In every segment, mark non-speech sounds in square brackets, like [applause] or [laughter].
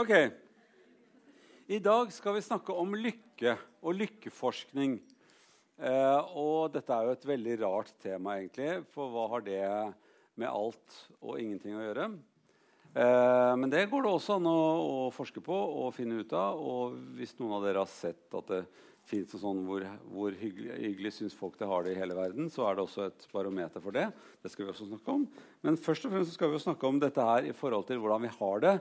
Ok. I dag skal vi snakke om lykke og lykkeforskning. Eh, og dette er jo et veldig rart tema, egentlig. For hva har det med alt og ingenting å gjøre? Eh, men det går det også an å, å, forske på og finne ut av. Og hvis noen av dere har sett at det fins sånn hvor, hvor hyggelig, hyggelig syns folk det har det i hele verden, så er det også et barometer for det. Det skal vi også snakke om. Men først og fremst skal vi snakke om dette her i forhold til hvordan vi har det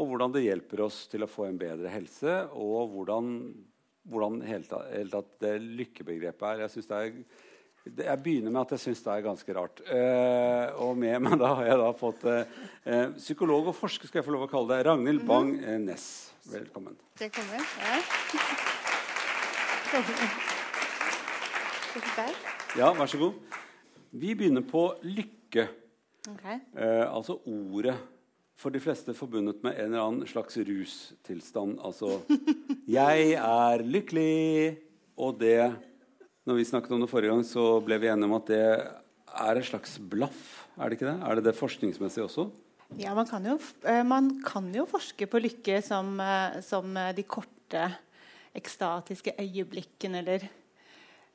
og hvordan det hjelper oss til å få en bedre helse, og hvordan, hvordan helt, helt at det lykkebegrepet er. Jeg, det er, jeg begynner med at jeg syns det er ganske rart. Eh, og med meg da har jeg da fått eh, eh psykolog og forsker, skal jeg få lov å kalle det, Ragnhild mhm. Bang eh, Næss. Velkommen. Velkommen. Ja. ja, vær så god. Vi begynner på lykke. Okay. Eh, altså ordet for de fleste forbundet med en eller annen slags rustilstand. Altså 'Jeg er lykkelig', og det Når vi snakket om det forrige gang, så ble vi enige om at det er et slags blaff. Er det ikke det? Er det det forskningsmessig også? Ja, man kan jo, eh, man kan jo forske på lykke som, eh, som de korte ekstatiske øyeblikkene eller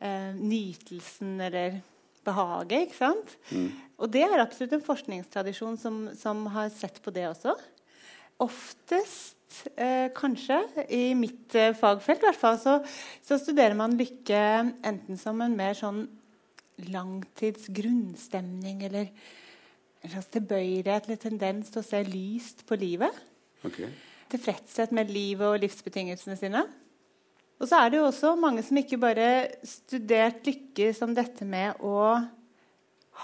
eh, nytelsen eller behaget. ikke sant? Mm. Og det er absolutt en forskningstradisjon som, som har sett på det også. Oftest, eh, kanskje, i mitt eh, fagfelt i hvert fall, så, så, studerer man lykke enten som en mer sånn langtidsgrunnstemning eller en slags tilbøyelighet eller tendens til å se lyst på livet. Okay. Tilfredshet med livet og livsbetingelsene sine. Og så er det jo også mange som ikke bare studert lykke som dette med å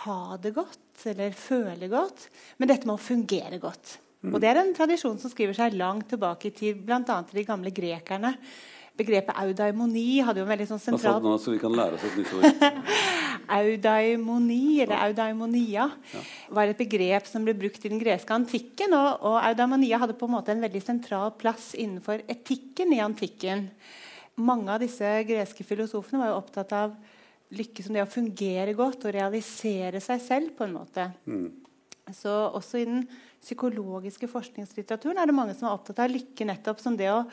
ha det godt eller føle godt, men dette med å fungere godt. Mm. Og Det er en tradisjon som skriver seg langt tilbake i tid, bl.a. til de gamle grekerne. Begrepet audaimoni hadde jo en veldig sånn sentral Hva sa du nå, så vi kan lære oss et nytt ord. [laughs] audaimoni, eller audaimonia, ja. var et begrep som ble brukt i den greske antikken. Og, og audaimonia hadde på en måte en veldig sentral plass innenfor etikken i antikken mange av disse greske filosofene var jo opptatt av lykke som det å fungere godt og realisere seg selv. på en måte. Mm. Så også i den psykologiske forskningslitteraturen er det mange som er opptatt av lykke nettopp som det å,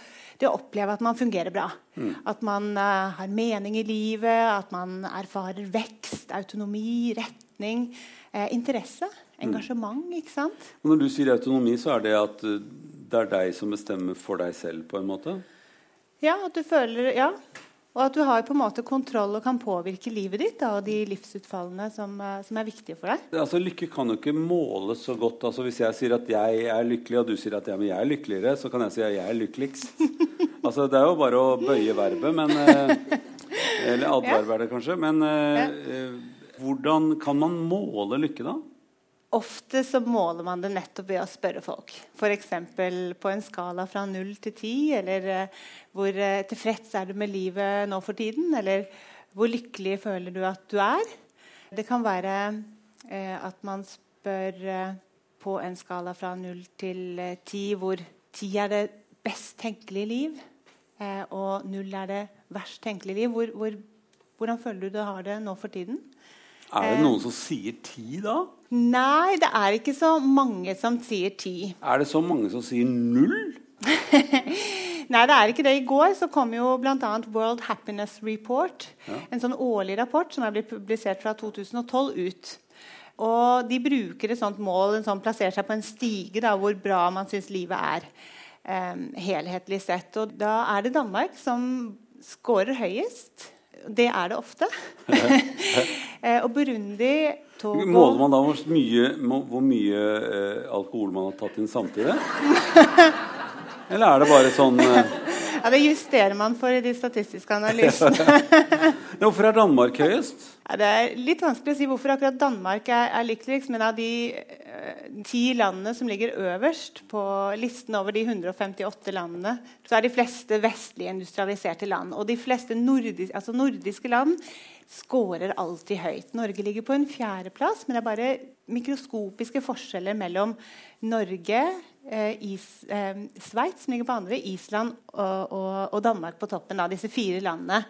det å oppleve at man fungerer bra. Mm. At man uh, har mening i livet, at man erfarer vekst, autonomi, retning, eh, interesse, mm. engasjement. Mm. ikke sant? Og når du sier autonomi, så er det at uh, det er deg som bestemmer for deg selv? på en måte? Ja, at du føler Ja. Og at du har på en måte kontroll og kan påvirke livet ditt da, og de livsutfallene som, eh, som, er viktige for deg. Altså, lykke kan jo ikke måles så godt. Altså, hvis jeg sier at jeg er lykkelig, og du sier at ja, jeg er lykkeligere, så kan jeg si at jeg er lykkeligst. [laughs] altså, det er jo bare å bøye verbet, men eh, Eller adverbe, er det kanskje. Men eh, eh, hvordan kan man måle lykke, da? Ofte så måler man det nettopp ved å spørre folk. F.eks. på en skala fra null til ti. Eller uh, hvor uh, tilfreds er du med livet nå for tiden? Eller hvor lykkelig føler du at du er? Det kan være uh, at man spør på en skala fra null til ti, hvor ti er det best tenkelige liv, og null er det verst tenkelige liv. Hvor, hvor, hvordan føler du du har det nå for tiden? Er det noen som sier ti, da? Nei, det er ikke så mange som sier ti. Er det så mange som sier null? [laughs] Nei, det er ikke det. I går så kom jo bl.a. World Happiness Report, ja. en sånn årlig rapport som er blitt publisert fra 2012, ut. Og de bruker et sånt mål, en sånn plasserer seg på en stige da, hvor bra man syns livet er. Um, helhetlig sett. Og da er det Danmark som scorer høyest. Det er det ofte. [laughs] Eh, og Burundi Togo Måler man da hvor mye, hvor mye eh, alkohol man har tatt inn samtidig? [laughs] Eller er det bare sånn eh... Ja, Det justerer man for i de statistiske analysene. [laughs] hvorfor er Danmark høyest? Ja, det er litt vanskelig å si hvorfor akkurat Danmark er, er lykkeligst. Men av de eh, ti landene som ligger øverst på listen over de 158 landene, så er de fleste vestlige industrialiserte land. Og de fleste nordiske, altså nordiske land skårer alltid høyt. Norge ligger på en fjerdeplass, men det er bare mikroskopiske forskjeller mellom Norge, eh, is, eh, Sveits, som ligger på andre, Island og, og, og, Danmark på toppen av disse fire landene.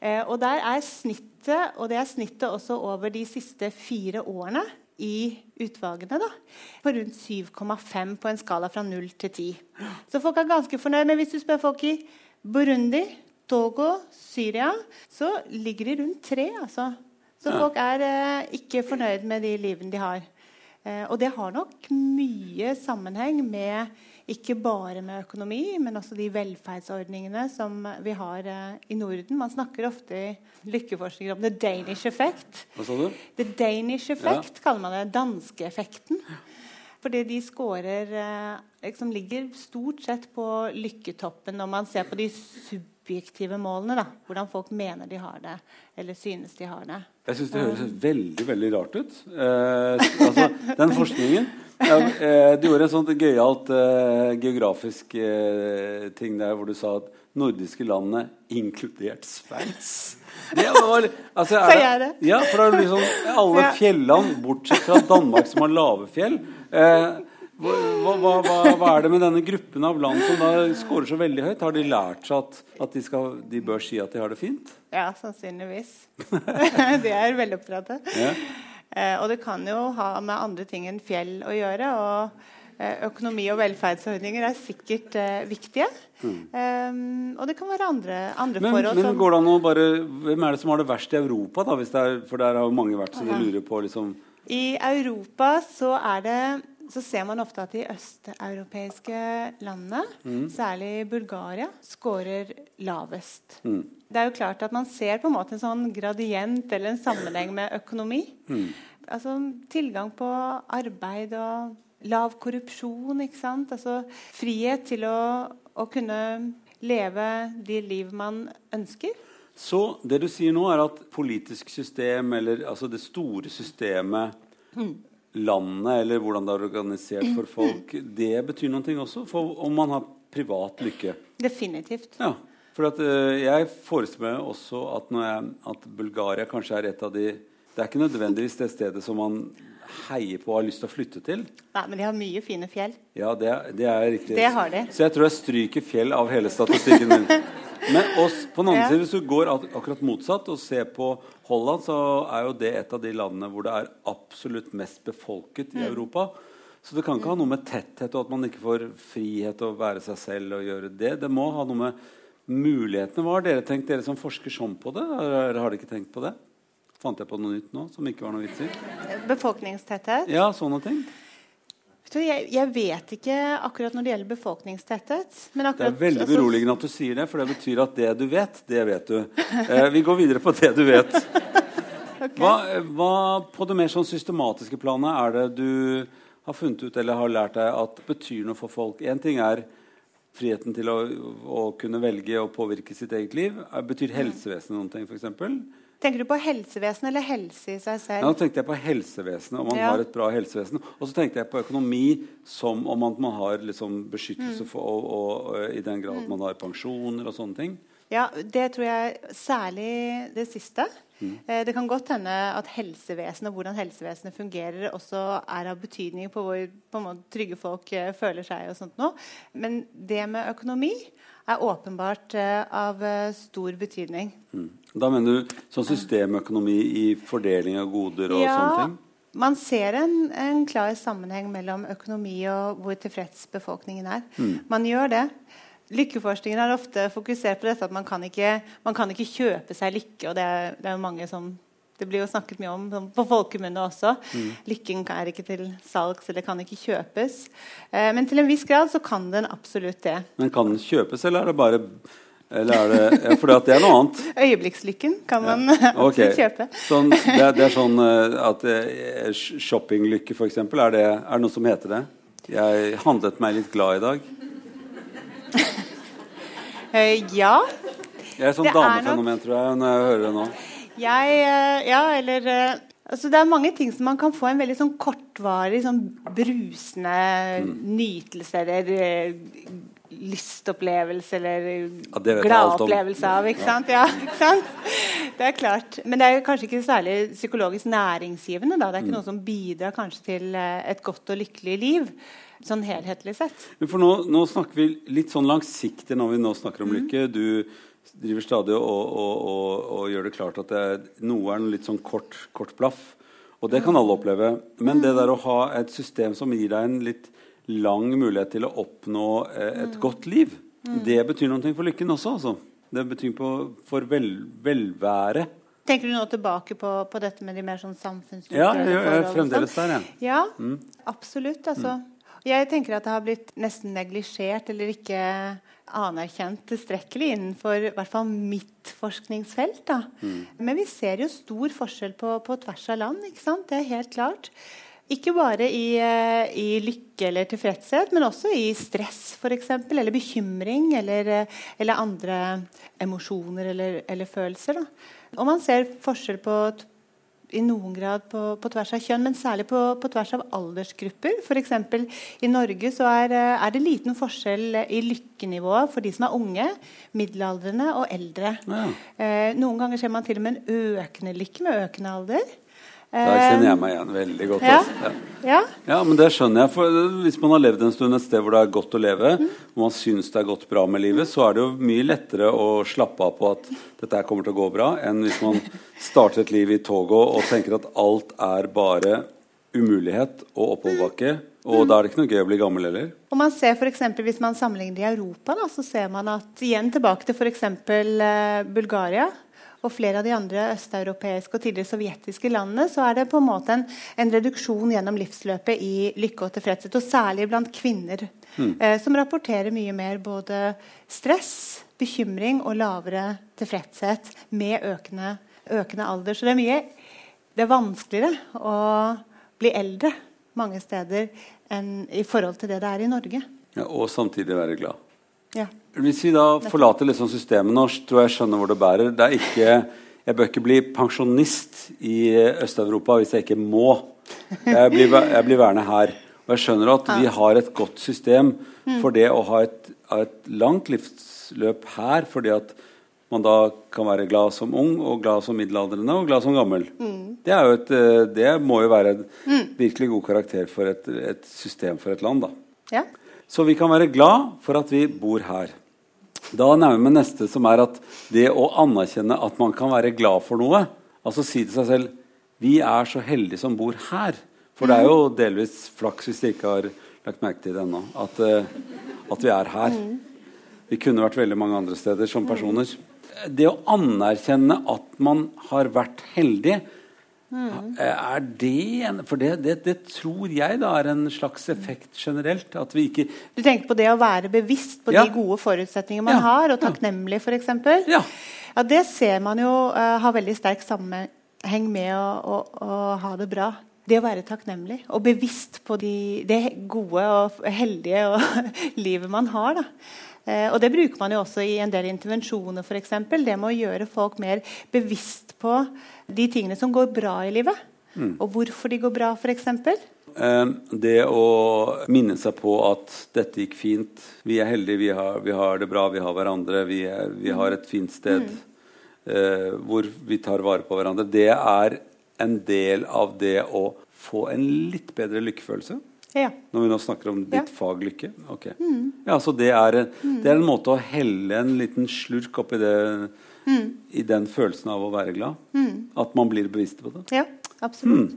Eh, og der er snittet, og det er snittet også over de siste fire årene, i utvalgene. da, På rundt 7,5 på en skala fra 0 til 10. Så folk er ganske fornøyd. Men hvis du spør folk i Burundi, Togo, Syria, så ligger de rundt 3. Altså. Så folk er eh, ikke fornøyd med de livene de har. Eh, og det har nok mye sammenheng med ikke bare med økonomi, men også de velferdsordningene som vi har eh, i Norden. Man snakker ofte i lykkeforskninger om 'the Danish effect'. Hva sa du? The Danish effect kaller man det. Danskeeffekten. Fordi de scorer liksom ligger stort sett på lykketoppen når man ser på de subjektive målene. da, Hvordan folk mener de har det, eller synes de har det. Jeg syns det høres veldig veldig rart ut. Eh, altså, den forskningen eh, Du gjorde en sånn gøyalt eh, geografisk eh, ting der hvor du sa at nordiske landene, inkludert Sveits det var, altså, Sa jeg det? Ja, for det er liksom alle fjelland, bortsett fra Danmark, som har lave fjell. Eh, hva, hva, hva, hva er det med denne gruppen av land som da scorer så veldig høyt? Har de lært seg at, at de, skal, de bør si at de har det fint? Ja, sannsynligvis. [laughs] de er veloppdratte. Ja. Eh, og det kan jo ha med andre ting enn fjell å gjøre. og eh, Økonomi og velferdsordninger er sikkert eh, viktige. Eh, og det kan være andre, andre Men, forhold men som går det an å bare Hvem er det som har det verst i Europa? da? Hvis det er, for der har jo mange vært så de lurer på liksom I Europa så er det så ser man ofte at de østeuropeiske landene, særlig Bulgaria, scorer lavest. Det er jo klart at Man ser på en måte en sånn gradient eller en sammenheng med økonomi. Altså Tilgang på arbeid og lav korrupsjon. ikke sant? Altså Frihet til å, å kunne leve de liv man ønsker. Så det du sier nå, er at politisk system, eller altså det store systemet, landet, eller hvordan det er organisert for folk, det betyr ting også? For om man har privat lykke? Definitivt. Ja. For at, eh, jeg forestiller meg også at, når jeg, at Bulgaria kanskje er et av de Det er ikke nødvendigvis det stedet som man heier på og har lyst til å flytte til. Nei, Men de har mye fine fjell. Ja, det, det er riktig. Det har de. Så jeg tror jeg stryker fjell av hele statistikken min. [laughs] Men oss, på den andre siden, hvis du går akkurat motsatt og ser på Holland, så er jo det et av de landene hvor det er absolutt mest befolket Mm. i Europa. Så det kan ikke ha noe med tetthet og at man ikke får frihet til å være seg selv og gjøre det. Det må ha noe med mulighetene. Hva har dere tenkt, dere som forsker sånn på det? Eller har dere ikke tenkt på det? Fant jeg på noe nytt nå som ikke var noe vits i? Befolkningstetthet. Ja, sånne ting. Jeg, jeg vet ikke akkurat når det gjelder befolkningstetthet. Men Det er veldig altså, beroligende at du sier det, for det betyr at det du vet, det vet du. Eh, vi går videre på det du vet. [laughs] Hva, hva på det mer sånn systematiske planet er det du har funnet ut eller har lært deg at betyr noe for folk? Én ting er friheten til å, å kunne velge og påvirke sitt eget liv. Eh, Betyr helsevesenet noen ting, f.eks.? Tenker du på helsevesenet eller helse i seg selv? Ja, nå tenkte jeg på helsevesenet, om man Ja. har et bra helsevesen. Og så tenkte jeg på økonomi som om man, man har liksom Mm. beskyttelse for, og, og, og, i den grad man har pensjoner og sånne ting. Ja, Det tror jeg særlig det siste. Mm. Eh, det kan godt hende at helsevesenet og hvordan helsevesenet fungerer, også er av betydning på hvor på trygge folk eh, føler seg. og sånt nå. Men det med økonomi er åpenbart eh, av eh, stor betydning. Mm. Da mener du sånn systemøkonomi i fordeling av goder og sånne ting? Man ser en, en klar sammenheng mellom økonomi og hvor tilfreds befolkningen er. Mm. Man gjør det. Lykkeforskningen har ofte fokusert på dette at man kan ikke, man kan ikke kjøpe seg lykke. og det er, det er mange som det blir jo snakket mye om sånn, på folkemunne også. Mm. Lykken er ikke til salgs eller kan ikke kjøpes. Eh, men til en viss grad så kan den absolutt det. Men kan den kjøpes, eller er det bare eller er det, ja, For det er noe annet. [laughs] Øyeblikkslykken kan man [laughs] Ok. absolutt kjøpe. Sånn, det, er, det er sånn eh, at eh, shoppinglykke, f.eks. Er, det, er det noe som heter det? Jeg handlet meg litt glad i dag. [laughs] Eh, ja. Jeg er sånn Det er nok- damefenomen, tror jeg, når jeg hører det nå. Jeg eh, Ja, eller eh, Altså, det er mange ting som man kan få en veldig sånn kortvarig, sånn brusende nytelse eller eh, lystopplevelse eller Ja, gladopplevelse av. Ikke sant? Ja, [laughs] ikke sant? Det er klart. Men det er jo kanskje ikke særlig psykologisk næringsgivende. Da. Det er ikke noe som bidrar kanskje til et godt og lykkelig liv. Sånn helhetlig sett. Men For nå, nå snakker vi litt sånn langsiktig når vi nå snakker om Mm. lykke. Du driver stadig og, og, og, og gjør det klart at det er, noe er en litt sånn kort, kort blaff. Og det kan alle oppleve. Men det der å ha et system som gir deg en litt lang mulighet til å oppnå eh, et godt liv, det betyr noe for lykken også. Altså. Det betyr på, for vel, velvære. Tenker du nå tilbake på, på dette med de mer sånn Ja, jeg, jeg, jeg er fremdeles sånn? der, jeg. Ja, absolutt. Altså. Jeg tenker at det har blitt nesten neglisjert eller ikke anerkjent tilstrekkelig innenfor i hvert fall mitt forskningsfelt. Da. Men vi ser jo stor forskjell på, på tvers av land. ikke sant? Det er helt klart. Ikke bare i, eh, i lykke eller tilfredshet, men også i stress f.eks. Eller bekymring eller, eh, eller andre emosjoner eller, eller følelser. Da. Og man ser forskjell på i noen grad på, på tvers av kjønn, men særlig på, på tvers av aldersgrupper. F.eks. i Norge så er, eh, er det liten forskjell i lykkenivået for de som er unge, middelaldrende og eldre. Ja. Eh, noen ganger ser man til og med en økende lykke med økende alder. Der kjenner jeg meg igjen veldig godt. Ja. Altså. Ja. Ja. Men det skjønner jeg. For hvis man har levd en stund et sted hvor det er godt å leve, og man syns det er gått bra med livet, så er det jo mye lettere å slappe av på at dette her kommer til å gå bra, enn hvis man starter et liv i toget og tenker at alt er bare umulighet og oppoverbakke. Og da er det ikke noe gøy å bli gammel heller. Og man ser for eksempel, Hvis man sammenligner i Europa, da, så ser man at igjen tilbake til f.eks. Eh, Bulgaria og flere av de andre østeuropeiske og tidligere sovjetiske landene, så er det på en måte en, en reduksjon gjennom livsløpet i lykke og tilfredshet. Og særlig blant kvinner, eh, som rapporterer mye mer både stress, bekymring og lavere tilfredshet med økende, økende alder. Så det er mye det er vanskeligere å bli eldre mange steder enn i forhold til det det er i Norge. Ja, og samtidig være glad. Ja. Hvis vi da forlater liksom systemet nå, tror jeg skjønner hvor det bærer. Det er ikke, jeg bør ikke bli pensjonist i Øst-Europa hvis jeg ikke må. Jeg blir, jeg blir værende her. Og jeg skjønner at vi har et godt system for det å ha et, et langt livsløp her, fordi at man da kan være glad som ung, og glad som middelaldrende og glad som gammel. Det, er jo et, eh, det må jo være en virkelig god karakter for et, et system for et land. da. Ja. Så vi kan være glad for at vi bor her. Da nærmer vi neste, som er at det å anerkjenne at man kan være glad for noe. Altså si til seg selv Vi er så heldige som bor her. For det er jo delvis flaks hvis de ikke har lagt merke til det ennå. At, eh, at vi er her. Vi kunne vært veldig mange andre steder som personer. Det å anerkjenne at man har vært heldig, er det en For det, det, det tror jeg da er en slags effekt generelt. At vi ikke Du tenker på det å være bevisst på Ja. de gode forutsetningene man Ja, har, og takknemlig f.eks. Ja. Ja, det ser man jo uh, har veldig sterk sammenheng med å, å, å ha det bra. Det å være takknemlig og bevisst på de, det gode og heldige og [laughs] livet man har. Da. Eh, og det bruker man jo også i en del intervensjoner, f.eks. Det med å gjøre folk mer bevisst på de tingene som går bra i livet. Og hvorfor de går bra, f.eks. Eh, det å minne seg på at dette gikk fint, vi er heldige, vi har, vi har det bra, vi har hverandre, vi, er, vi har et fint sted eh, hvor vi tar vare på hverandre, det er en del av det å få en litt bedre lykkefølelse. Ja. Når vi nå snakker om ditt Ja. Mm. fag lykke. Ok. Ja, så det er, det er en måte å helle en liten slurk oppi det, Mm. i den følelsen av å være glad. At man blir bevisst på det. ja, absolutt.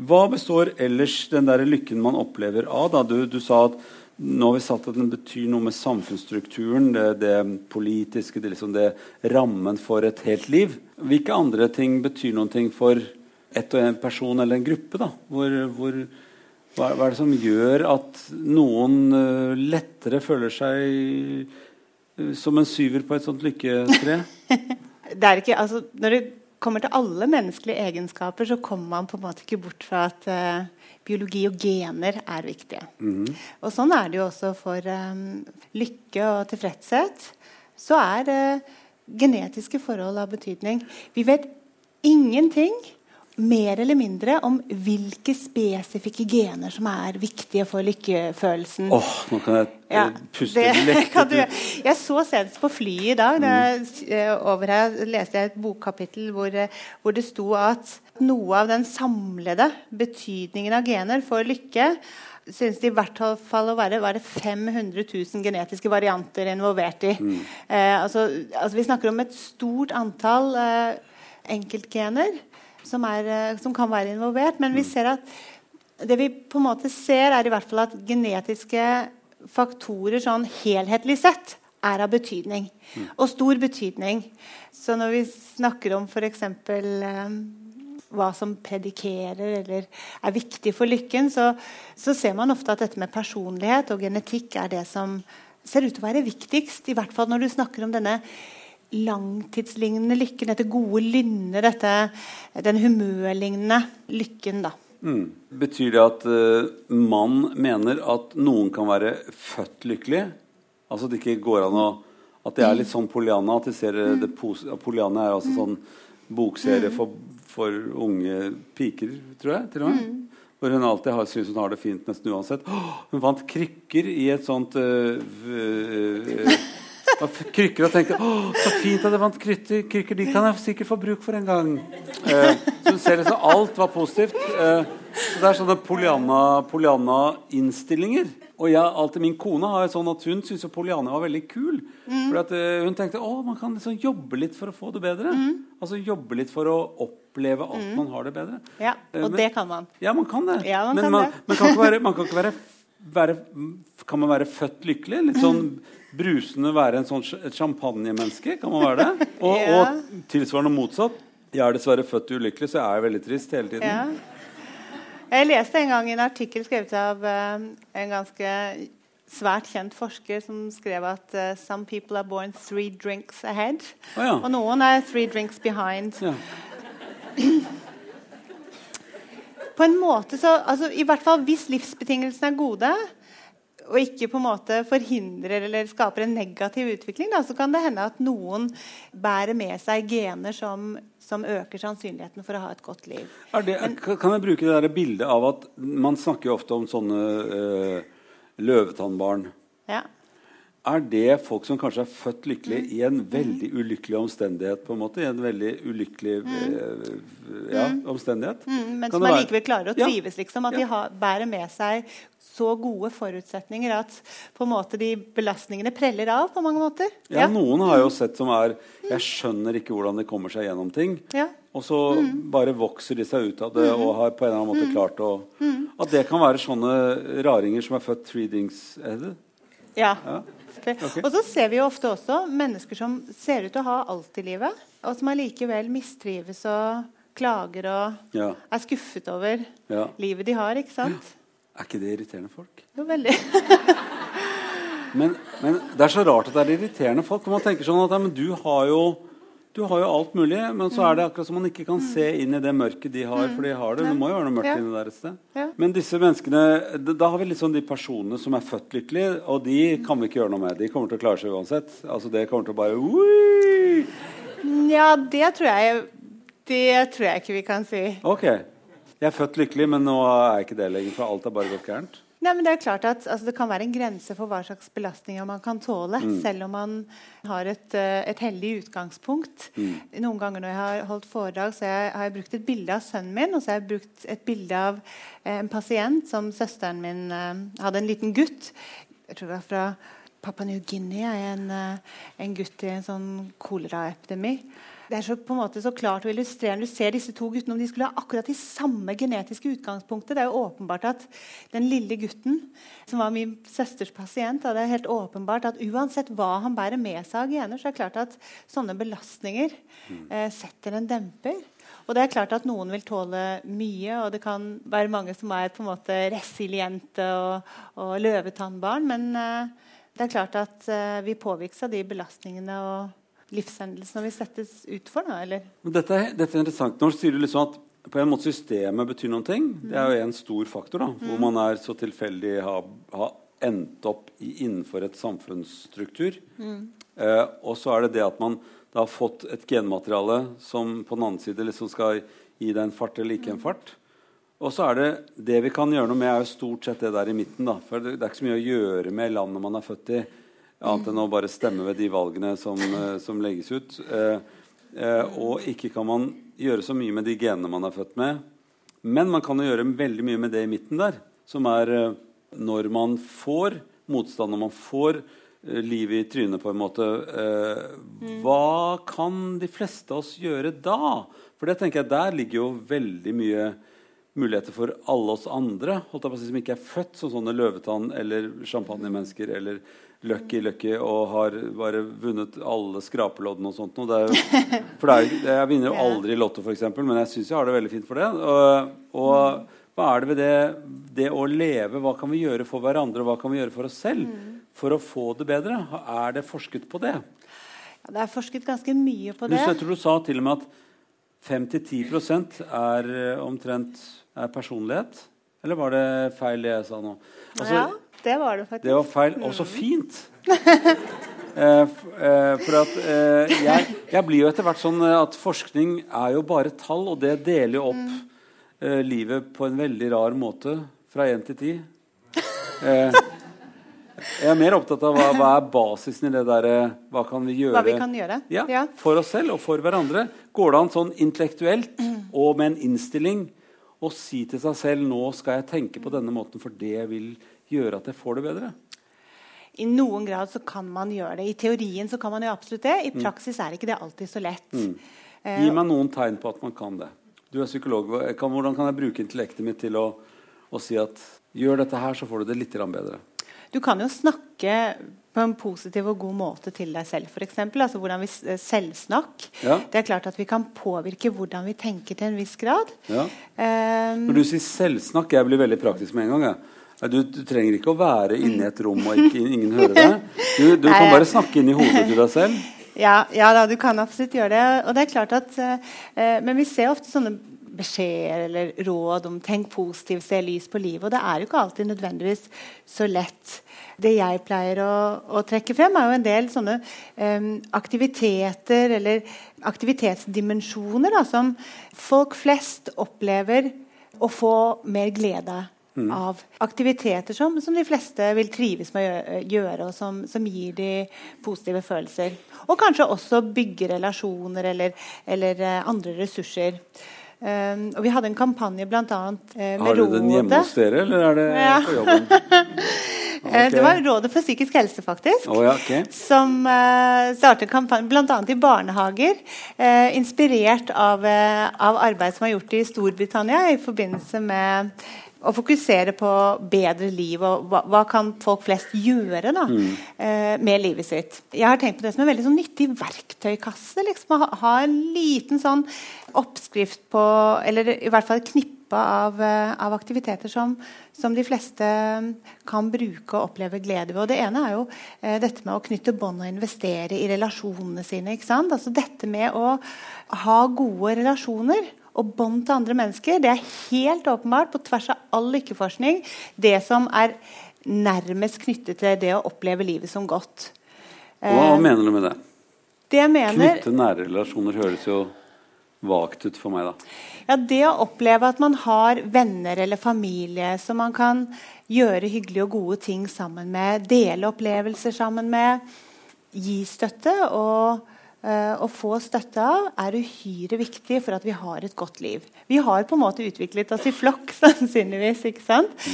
Hva består ellers den der lykken man opplever av? Da? Du, du sa at nå har vi satt at den betyr noe med samfunnsstrukturen, det, det politiske, det, liksom det rammen for et helt liv. Hvilke andre ting betyr noen ting for ett og en person eller en gruppe? da? Hvor, hvor, hva, hva er det som gjør at noen uh, lettere føler seg uh, som en syver på et sånt lykketre? [laughs] det er ikke, altså, når det kommer til alle menneskelige egenskaper, så kommer man på en måte ikke bort fra at uh, biologi og gener er viktige. Og sånn er det jo også for um, lykke og tilfredshet. Så er genetiske forhold av betydning. Vi vet ingenting mer eller mindre om hvilke spesifikke gener som er viktige for lykkefølelsen. Åh, nå kan jeg eh, Ja, puste det [laughs] kan du Jeg så senest på flyet i dag. Da, eh, over her leste jeg et bokkapittel hvor, eh, hvor det sto at noe av den samlede betydningen av gener for lykke synes de i hvert fall å være var det 500 000 genetiske varianter involvert i. Eh, altså, altså Vi snakker om et stort antall eh, enkeltgener som, er, eh, som kan være involvert. Men vi ser at det vi på en måte ser, er i hvert fall at genetiske faktorer sånn helhetlig sett er av betydning. Mm. Og stor betydning. Så når vi snakker om f.eks. Um, hva som predikerer eller er viktig for lykken, så, så, ser man ofte at dette med personlighet og genetikk er det som ser ut til å være viktigst. I hvert fall når du snakker om denne langtidslignende lykken, dette gode lynnet, dette, den humørlignende lykken. da. Mm. Betyr det at uh, man mener at noen kan være født lykkelig? Altså at det ikke går an å At det er litt sånn Poliana. At de ser mm. det Poliana er altså sånn bokserie mm. for for unge piker, tror jeg. til og med. Mm. Hvor hun alltid har, syns hun har det fint nesten uansett. Oh, hun vant krykker i et sånt uh, uh, uh, krykker og tenker 'Å, så fint at jeg vant krykker, krykker, de kan jeg sikkert få bruk for en gang. så hun ser liksom alt var positivt. så det er sånne Poliana-innstillinger. Og jeg, alltid Min kone har sånn at hun syns Poliana var veldig kul. Mm. For at, hun tenkte å, man kan liksom jobbe litt for å få det bedre. Mm. Altså jobbe litt for å opp oppleve at mm. man har det bedre. Ja, Og eh, men, det kan man. Ja, man kan det. Ja, man men kan man, det. man, kan ikke være, man kan ikke være, være, Kan man være født lykkelig? Litt sånn brusende være en sånn, et champagnemenneske? Kan man være det? [laughs] Og, ja. og tilsvarende motsatt. Jeg er dessverre født ulykkelig, så jeg er veldig trist hele tiden. Ja. Jeg leste en gang en artikkel skrevet av uh, en ganske svært kjent forsker som skrev at uh, 'some people are born three drinks ahead'. Oh, ja. Og noen er 'three drinks behind'. Ja. [clears throat] På en måte så, altså, I hvert fall hvis livsbetingelsene er gode, og ikke på en måte forhindrer eller skaper en negativ utvikling, da, så kan det hende at noen bærer med seg gener som, som øker sannsynligheten for å ha et godt liv. Det, Men, kan jeg bruke det der bildet av at man snakker jo ofte om sånne øh, løvetannbarn? Ja er det folk som kanskje er født lykkelig i en veldig ulykkelig omstendighet? på en måte, I en veldig ulykkelig mm. ja, mm. omstendighet. Mm, men kan som allikevel klarer å trives, liksom. At ja. de har, bærer med seg så gode forutsetninger at på en måte de belastningene preller av på mange måter. Ja, ja. noen har jo sett som er Jeg skjønner ikke hvordan de kommer seg gjennom ting. Ja. Og så mm. bare vokser de seg ut av det mm. og har på en eller annen måte mm. klart å mm. At det kan være sånne raringer som er født treedings, er det? Ja. ja. Okay. Og så ser vi jo ofte også mennesker som ser ut til å ha alt i livet, og som allikevel mistrives og klager og ja. er skuffet over ja. livet de har. ikke sant? [gasps] Er ikke det irriterende folk? Jo, veldig. [laughs] men, men, det er så rart at det er irriterende folk. Man tenker sånn at ja, men du har jo du har jo alt mulig, men så er det akkurat som man ikke kan se inn i det mørket de har. For de har det. Det må jo være noe mørkt ja. inni der et sted. Ja. Men disse menneskene, da har vi liksom de personene som er født lykkelige, og de kan vi ikke gjøre noe med. De kommer til å klare seg uansett. Altså Det kommer til å bare Ui! Ja, det tror jeg Det tror jeg ikke vi kan si. Ok. Jeg er født lykkelig, men nå er jeg ikke det lenger, for alt har bare gått gærent. Nei, men Det er klart at altså, det kan være en grense for hva slags belastninger man kan tåle, mm. selv om man har et, eh, et heldig utgangspunkt. Mm. Noen ganger når jeg har holdt foredrag, så jeg, har jeg brukt et bilde av sønnen min, og så har jeg brukt et bilde av eh, en pasient som søsteren min eh, hadde en liten gutt. Jeg tror det var fra Papua New Guinea, en, eh, en gutt i en sånn koleraepidemi det er så, på en måte så klart og illustrerende. Du ser disse to guttene om de skulle ha akkurat de samme genetiske utgangspunktet. Det er jo åpenbart at den lille gutten, som var min søsters pasient, det er helt åpenbart at uansett hva han bærer med seg av gener, så er det klart at sånne belastninger eh, setter en demper. Og det er klart at noen vil tåle mye, og det kan være mange som er på en måte resiliente og, og løvetannbarn. Men eh, det er klart at eh, vi påvirkes av de belastningene. og livshendelsene vi settes ut for? Da, eller? Dette, dette, er interessant. Når du sier liksom at på en måte systemet betyr noen ting, mm. det er jo en stor faktor. da, mm. Hvor man er så tilfeldig har, har endt opp i, innenfor et samfunnsstruktur. Mm. Eh, og så er det det at man har fått et genmateriale som på den andre side liksom skal gi deg en fart eller ikke en mm. fart. Og så er det det vi kan gjøre noe med, er jo stort sett det der i midten. da, For det, det er ikke så mye å gjøre med landet man er født i. Annet enn å bare stemme ved de valgene som, eh, som legges ut. Eh, eh, og ikke kan man gjøre så mye med de genene man er født med. Men man kan jo gjøre veldig mye med det i midten der, som er når man får motstand, når man får livet i trynet, på en måte. Eh, hva kan de fleste av oss gjøre da? For det tenker jeg, der ligger jo veldig mye muligheter for alle oss andre holdt jeg på å si, som ikke er født som sånne løvetann- eller champagnemennesker eller Lucky Lucky og har bare vunnet alle skrapeloddene og sånt. Det er [laughs] for det er, jeg vinner jo aldri i Lotto, f.eks., men jeg syns jeg har det veldig fint for det. Og, og hva er det ved det, det å leve? Hva kan vi gjøre for hverandre, og hva kan vi gjøre for oss selv for å få det bedre? Er det forsket på det? Ja, det er forsket ganske mye på det. Du, jeg tror du sa til og med at 5-10 er eh, omtrent er personlighet. Eller var det feil det jeg sa nå? Altså, ja, det var det faktisk. Det var feil. Og så fint! [laughs] Eh, eh, for at eh, jeg, jeg blir jo etter hvert sånn eh, at forskning er jo bare tall, og det deler jo opp eh, livet på en veldig rar måte fra én til ti. Eh, jeg er mer opptatt av hva, hva er basisen i det derre Hva kan vi gjøre? Hva vi kan gjøre. Ja, Ja. For oss selv og for hverandre. Går det an sånn intellektuelt og med en innstilling å si til seg selv nå skal jeg tenke på denne måten, for det vil gjøre at jeg får det bedre? I noen grad så kan man gjøre det. I teorien så kan man jo absolutt det. I Mm. praksis er ikke det alltid så lett. Mm. Gi meg noen tegn på at man kan det. Du er psykolog. Hvordan kan jeg bruke intellektet mitt til å, å si at gjør dette her, så får du det litt bedre? Du kan jo snakke på en positiv og god måte til deg selv, f.eks. Altså hvordan vi selvsnakk. Ja. Det er klart at vi kan påvirke hvordan vi tenker til en viss grad. Ja. Um, Når du sier selvsnakk, jeg blir veldig praktisk med en gang. Jeg. Du, du trenger ikke å være inne i et rom og ikke, ingen hører deg. Du, du kan bare snakke inn i hodet til deg selv. [laughs] Ja, ja da, du kan absolutt gjøre det. Og det er klart at, eh, men vi ser ofte sånne beskjeder eller råd om 'tenk positivt, se lys på livet'. Og det er jo ikke alltid nødvendigvis så lett. Det jeg pleier å, å trekke frem, er jo en del sånne eh, aktiviteter eller aktivitetsdimensjoner da, som folk flest opplever å få mer glede av. Aktiviteter som, som de fleste vil trives med å gjøre, og som, som gir de positive følelser. Og kanskje også bygge relasjoner eller, eller eh, andre ressurser. Um, og vi hadde en kampanje bl.a. Uh, med Har du den hjemme hos dere, eller er det Ja. på jobben? [laughs] Okay. Det var Rådet for psykisk helse, faktisk. oh, ja, okay. Som uh, startet kampanje bl.a. i barnehager. Uh, inspirert av, uh, av arbeid som er gjort i Storbritannia i forbindelse med å fokusere på bedre liv og hva, hva kan folk flest gjøre da, eh, med livet sitt. Jeg har tenkt på det som en veldig sånn nyttig verktøykasse. Liksom, å ha, ha en liten sånn oppskrift på Eller i hvert fall et knippe av, eh, av aktiviteter som, som de fleste kan bruke og oppleve glede ved. Og det ene er jo eh, dette med å knytte bånd og investere i relasjonene sine. ikke sant? Altså dette med å ha gode relasjoner og bånd til andre mennesker. Det er helt åpenbart, på tvers av all lykkeforskning, det som er nærmest knyttet til det å oppleve livet som godt. Hva Eh, mener du med det? Det mener Knytte nære relasjoner høres jo vagt ut for meg, da. Ja, Det å oppleve at man har venner eller familie som man kan gjøre hyggelige og gode ting sammen med, dele opplevelser sammen med, gi støtte og, å få støtte av, er uhyre viktig for at vi har et godt liv. Vi har på en måte utviklet oss i flokk, [laughs] sannsynligvis. ikke sant?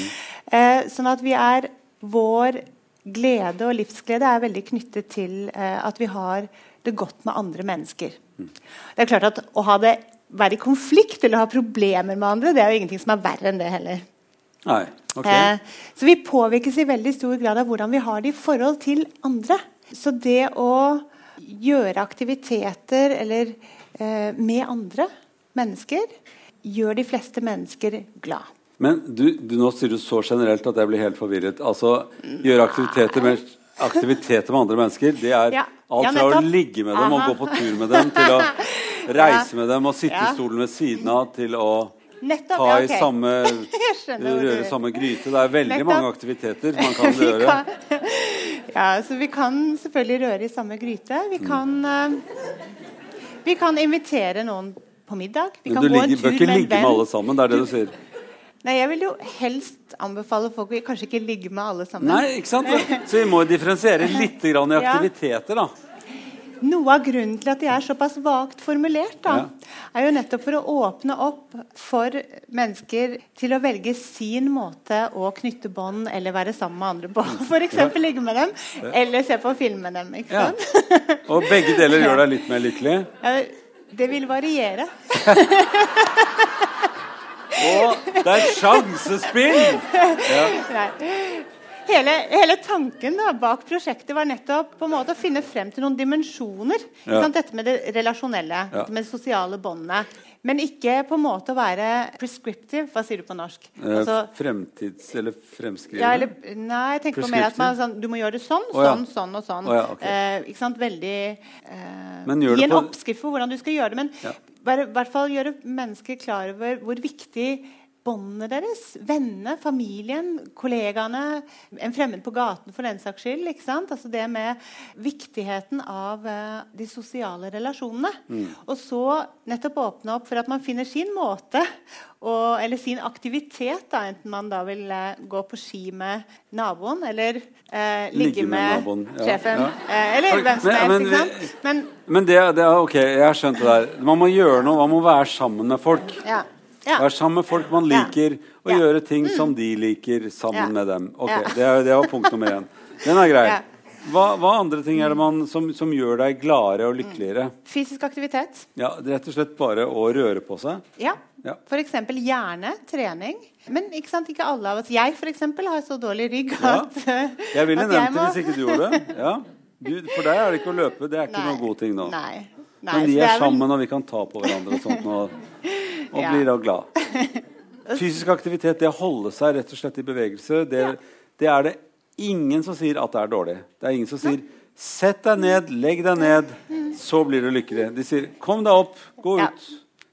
Eh, sånn at vi er Vår glede og livsglede er veldig knyttet til eh, at vi har det godt med andre mennesker. Det er klart at Å ha det, være i konflikt eller ha problemer med andre, det er jo ingenting som er verre enn det heller. Nei, ok. Eh, så vi påvirkes i veldig stor grad av hvordan vi har det i forhold til andre. Så det å gjøre aktiviteter eller eh, med andre mennesker gjør de fleste mennesker glad. Men du, du, nå sier du så generelt at jeg blir helt forvirret. Altså, gjøre aktiviteter med, aktiviteter med andre mennesker, det er Ja. alt fra å ligge med dem og gå på tur med dem, til å [laughs] reise med dem og sitte Ja. i stolen ved siden av, til å Nettopp, ta ja, okay. samme [laughs] Røre samme gryte. Det er veldig Nettopp. mange aktiviteter man kan [laughs] gjøre. Ja, så vi kan selvfølgelig røre i samme gryte. Mm. Vi kan, uh, vi kan invitere noen på middag. Vi kan du gå en ligger, bør tur ikke med en ligge med alle sammen. Det er det du sier. Nei, Jeg vil jo helst anbefale folk å kanskje ikke ligge med alle sammen. Nei, ikke sant? Så vi må differensiere litt grann i [laughs] aktiviteter, da. Noe av grunnen til at de er såpass vagt formulert, da, Ja. er jo nettopp for å åpne opp for mennesker til å velge sin måte å knytte bånd eller være sammen med andre på. [laughs] F.eks. ligge med dem eller se på film med dem. ikke Ja. sant? Og begge deler gjør [laughs] deg litt mer lykkelig. Ja, det vil variere. [laughs] Og det er sjansespill! Ja. Nei. Hele, hele tanken da, bak prosjektet var nettopp på en måte å finne frem til noen dimensjoner. Ja. Dette med det relasjonelle, Ja. med det sosiale båndene. Men ikke på en måte å være prescriptive. Hva sier du på norsk? Eh, Altså, Fremtids- eller fremskrivende? ja, eller, nei, jeg tenker på mer at man, sånn, du må gjøre det sånn, oh, ja. sånn, sånn og sånn. Oh, ja, ok. eh, ikke sant? Veldig eh, Gi en på- oppskrift for hvordan du skal gjøre det. Men i hvert fall gjøre mennesker klar over hvor viktig båndene deres, vennene, familien, kollegaene, en fremmed på gaten for den saks skyld. ikke sant? Altså Det med viktigheten av uh, de sosiale relasjonene. Mm. Og så nettopp åpne opp for at man finner sin måte, og, eller sin aktivitet, da, enten man da vil eh, gå på ski med naboen, eller eh, ligge, Ligge med med, ja, sjefen, ja. eh, eller hvem som helst. men ikke sant? Men Men det, det er ok, jeg har skjønt det der. Man må gjøre noe, man må være sammen med folk. ja. Ja. er sammen med folk man liker, og. Mm. gjøre ting som de liker, sammen med dem. Ok, det, er, det var punkt nummer én. Den er grei. Hva, hva andre ting er det man, som, som gjør deg gladere og lykkeligere? Fysisk aktivitet. Ja, Rett og slett bare å røre på seg? Ja. Ja. F.eks. hjerne, trening. Men ikke, sant, ikke alle av oss. Jeg for eksempel, har så dårlig rygg Ja. at, Jeg ville nevnt det må- hvis ikke du gjorde det. Ja. Du, for deg er det ikke å løpe. Det er ikke Nei. noen god ting nå. Nei. Nei, Men vi er, er sammen, og vi kan ta på hverandre og sånt. Og, [laughs] og Ja. blir da glad. [laughs] Fysisk aktivitet, det å holde seg rett og slett i bevegelse, det, det er det ingen som sier at det er dårlig. Det er ingen som sier 'sett deg ned, legg deg ned, så blir du lykkelig'. De sier 'kom deg opp, gå ut',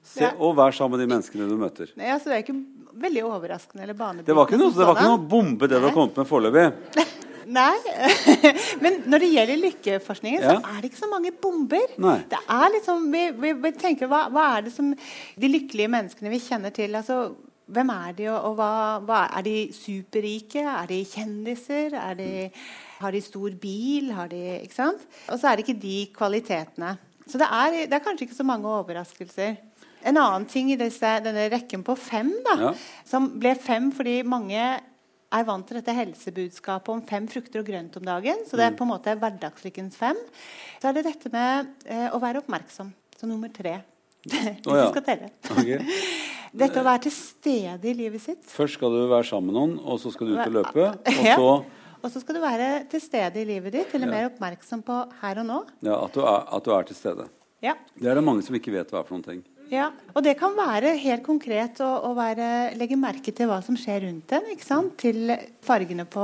se, og vær sammen med de menneskene du møter. Nei, altså, det er ikke veldig overraskende eller banebrytende. Det var ikke noe, det var ikke noe bombe, det du har kommet med foreløpig. [laughs] Nei. [laughs] Men når det gjelder lykkeforskningen, Ja. så er det ikke så mange bomber. Nei. Det er liksom, vi, vi, vi tenker, hva, hva er det som De lykkelige menneskene vi kjenner til altså, Hvem er de, og, og hva, hva Er de superrike? Er de kjendiser? Er de, har de stor bil? Har de, ikke sant? Og så er det ikke de kvalitetene. Så det er, det er kanskje ikke så mange overraskelser. En annen ting i disse, denne rekken på fem, da, Ja. som ble fem fordi mange er vant til dette helsebudskapet om fem frukter og grønt om dagen. Så det er på en måte hverdagslykkens fem. Så er det dette med eh, å være oppmerksom. Så nummer tre. [laughs] Hvis ja. du skal telle. [laughs] Dette å være til stede i livet sitt. Først skal du være sammen med noen, og så skal du ut og løpe. Og [laughs] Ja. så Og så skal du være til stede i livet ditt, eller mer oppmerksom på her og nå. ja, at, du er, at du er til stede. Ja. Det er det mange som ikke vet hva er for noen ting. Ja, og det kan være helt konkret å, å være, legge merke til hva som skjer rundt en. ikke sant? Til fargene på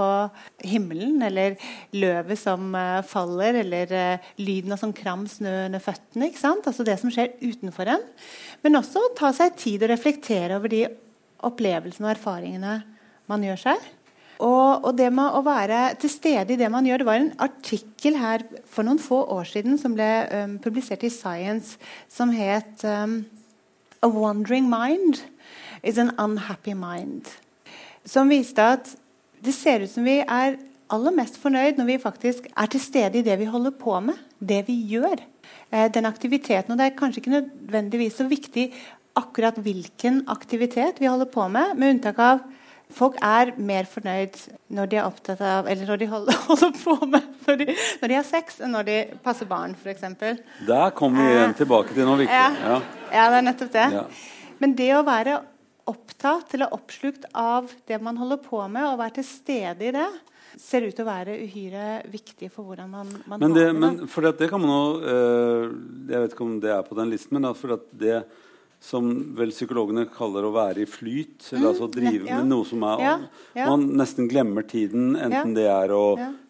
himmelen, eller løvet som uh, faller, eller uh, lyden av sånn kram snø under føttene. ikke sant? Altså det som skjer utenfor en. Men også ta seg tid og reflektere over de opplevelsene og erfaringene man gjør seg. Og, og det med å være til stede i det man gjør Det var en artikkel her for noen få år siden som ble um, publisert i Science, som het um, A wandering mind is an unhappy mind. Som viste at det ser ut som vi er aller mest fornøyd når vi faktisk er til stede i det vi holder på med, det vi gjør. Eh, den aktiviteten. Og det er kanskje ikke nødvendigvis så viktig akkurat hvilken aktivitet vi holder på med, med unntak av Folk er mer fornøyd når de er opptatt av Eller når de holder, [laughs] holder på med når de, når de har sex, enn når de passer barn, f.eks. Der kommer vi igjen tilbake til noe viktig. Ja. Ja. det er nettopp det. Ja. Men det å være opptatt eller oppslukt av det man holder på med, og være til stede i det, ser ut til å være uhyre viktig for hvordan man, man Men, det, det. men for det, det kan man jo øh, Jeg vet ikke om det er på den listen, men for at det som vel psykologene kaller å være i flyt, eller altså drive Mm, ja. med noe som er Ja, ja. Man nesten glemmer tiden, enten det er å.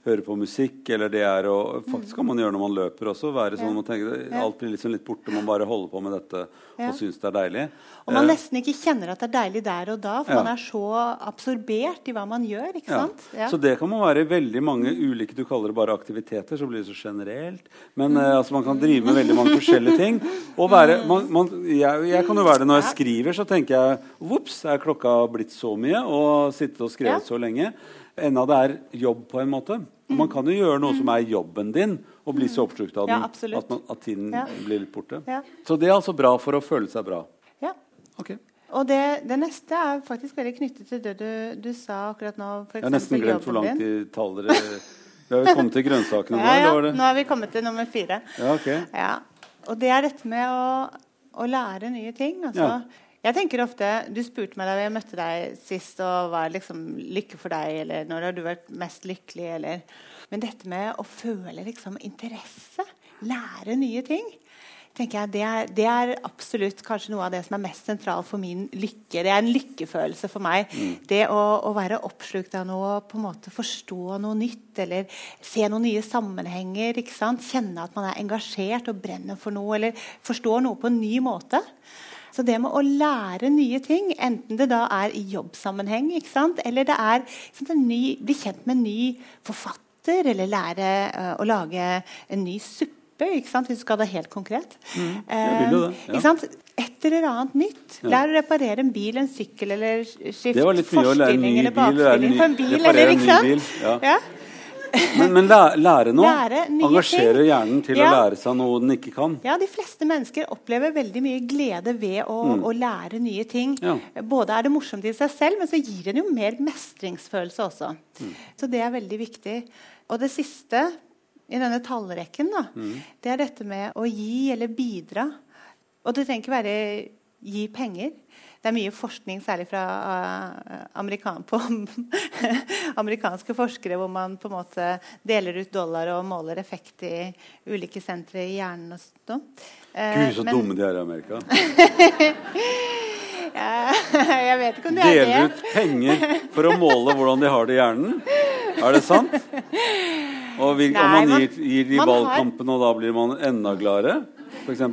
Høre på musikk, eller det er å Faktisk kan man gjøre når man løper også. Være sånn Ja. man tenker, Alt blir liksom litt borte, man bare holder på med dette Ja. og syns det er deilig. Og man Eh, nesten ikke kjenner at det er deilig der og da, for Ja. man er så absorbert i hva man gjør. ikke Ja. sant? Ja. Så det kan man være i veldig mange ulike Du kaller det bare aktiviteter, så blir det så generelt. Men mm. altså, man kan drive med veldig mange forskjellige ting. Og være, man, man, jeg, jeg kan jo være det når jeg skriver, så tenker jeg Vops, er klokka blitt så mye? Og sittet og skrevet Ja. så lenge. Enda det er jobb på en måte. Og man kan jo gjøre noe som er jobben din, og bli så oppslukt av den ja, at, man, at tiden Ja. blir litt borte. Ja. Så det er altså bra for å føle seg bra. Ja. Ok. Og det, det neste er faktisk veldig knyttet til det du, du sa akkurat nå. For Jeg har nesten glemt hvor langt de taler Vi har jo kommet til grønnsakene nå, [laughs] Ja, ja. Nå har vi kommet til nummer fire. Ja, ok. Ja. Og det er dette med å, å lære nye ting. Altså, Ja. Jeg tenker ofte, Du spurte meg da jeg møtte deg sist, og var liksom lykke for deg, eller når har du vært mest lykkelig, eller Men dette med å føle liksom interesse, lære nye ting, tenker jeg, det er, det er absolutt kanskje noe av det som er mest sentralt for min lykke. Det er en lykkefølelse for meg. Det å, å være oppslukt av noe, på en måte forstå noe nytt, eller se noen nye sammenhenger. ikke sant? Kjenne at man er engasjert og brenner for noe, eller forstår noe på en ny måte. Så det med å lære nye ting, enten det da er i jobbsammenheng, ikke sant? eller det er sant, en ny, bli kjent med en ny forfatter, eller lære uh, å lage en ny suppe, ikke sant? hvis du skal ha det helt konkret. Mm. jo det, Eh, ja. ikke sant? Et eller annet nytt. Lær å reparere en bil, en sykkel, eller skift forstilling eller bakstilling på en bil. reparere Eller, en ikke ny sant? bil, ja. Ja. Men, men læ- lære noe. Lære nye Engasjere ting. hjernen til Ja. å lære seg noe den ikke kan. Ja, de fleste mennesker opplever veldig mye glede ved å, å lære nye ting. Ja. Både er det morsomt i seg selv, men så gir det jo mer mestringsfølelse også. Så det er veldig viktig. Og det siste i denne tallrekken, da, det er dette med å gi eller bidra. Og det trenger ikke være gi penger. Det er mye forskning, særlig fra eh, amerikan på [laughs] amerikanske forskere, hvor man på en måte deler ut dollar og måler effekt i ulike sentre i hjernen. og. Eh, Gud, så men- dumme de er i Amerika. [laughs] jeg vet ikke om det er det. Deler ut penger for å måle hvordan de har det i hjernen. Er det sant? Og vil, Nei, man man- gir, gir de valgkampen, og da blir man enda gladere, f.eks.?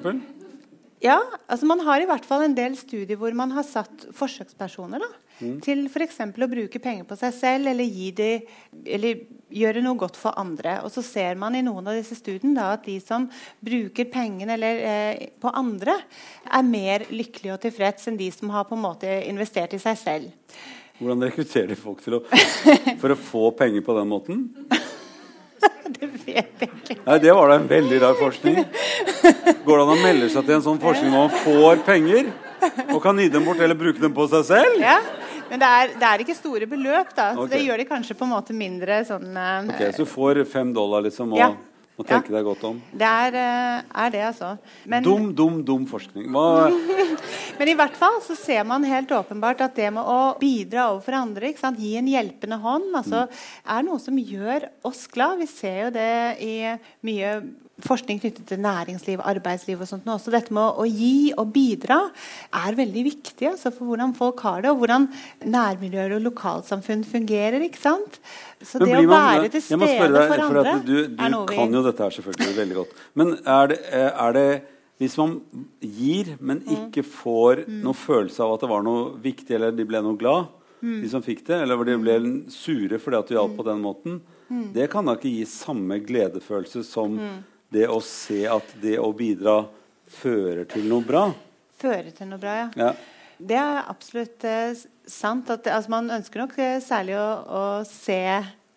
Ja, altså Man har i hvert fall en del studier hvor man har satt forsøkspersoner da, til f.eks. å bruke penger på seg selv eller, gi de, eller gjøre noe godt for andre. Og så ser man i noen av disse studiene da, at de som bruker pengene eller, eh, på andre, er mer lykkelige og tilfreds enn de som har på en måte investert i seg selv. Hvordan rekrutterer de folk til å, [laughs] for å få penger på den måten? [laughs] det vet jeg ikke. Nei, Det var da en veldig rar forskning. Går det an å melde seg til en sånn forskning hvor man får penger? Og kan gi dem bort eller bruke dem på seg selv? Ja, Men det er, det er ikke store beløp, da. Så det gjør de kanskje på en måte mindre sånn eh, Ok, Så du får fem dollar, liksom, og Ja. Må tenke deg godt om. Det er, eh, er det, altså. Men, Dum, dum, dum forskning. Hva, [laughs] men i hvert fall så ser man helt åpenbart at det med å bidra overfor andre, gi en hjelpende hånd, altså, er noe som gjør oss glad. Vi ser jo det i mye forskning knyttet til næringsliv, arbeidsliv og sånt. nå også. Dette med å, gi og bidra er veldig viktig altså, for hvordan folk har det, og hvordan nærmiljøer og lokalsamfunn fungerer. ikke sant? Så det man, å være til stede deg, for for andre at du, du er noe vi kan jo dette her selvfølgelig veldig godt. Men er det, er det Hvis man gir, men Mm. ikke får noen følelse av at det var noe viktig, eller de ble noe glad, Mm. de som fikk det, eller de ble sure fordi at du hjalp på den måten, Mm. det kan da ikke gi samme gledefølelse som det å se at det å bidra fører til noe bra. fører til noe bra. ja. Ja. Det er absolutt eh, sant. At, altså, man ønsker nok eh, særlig å, å se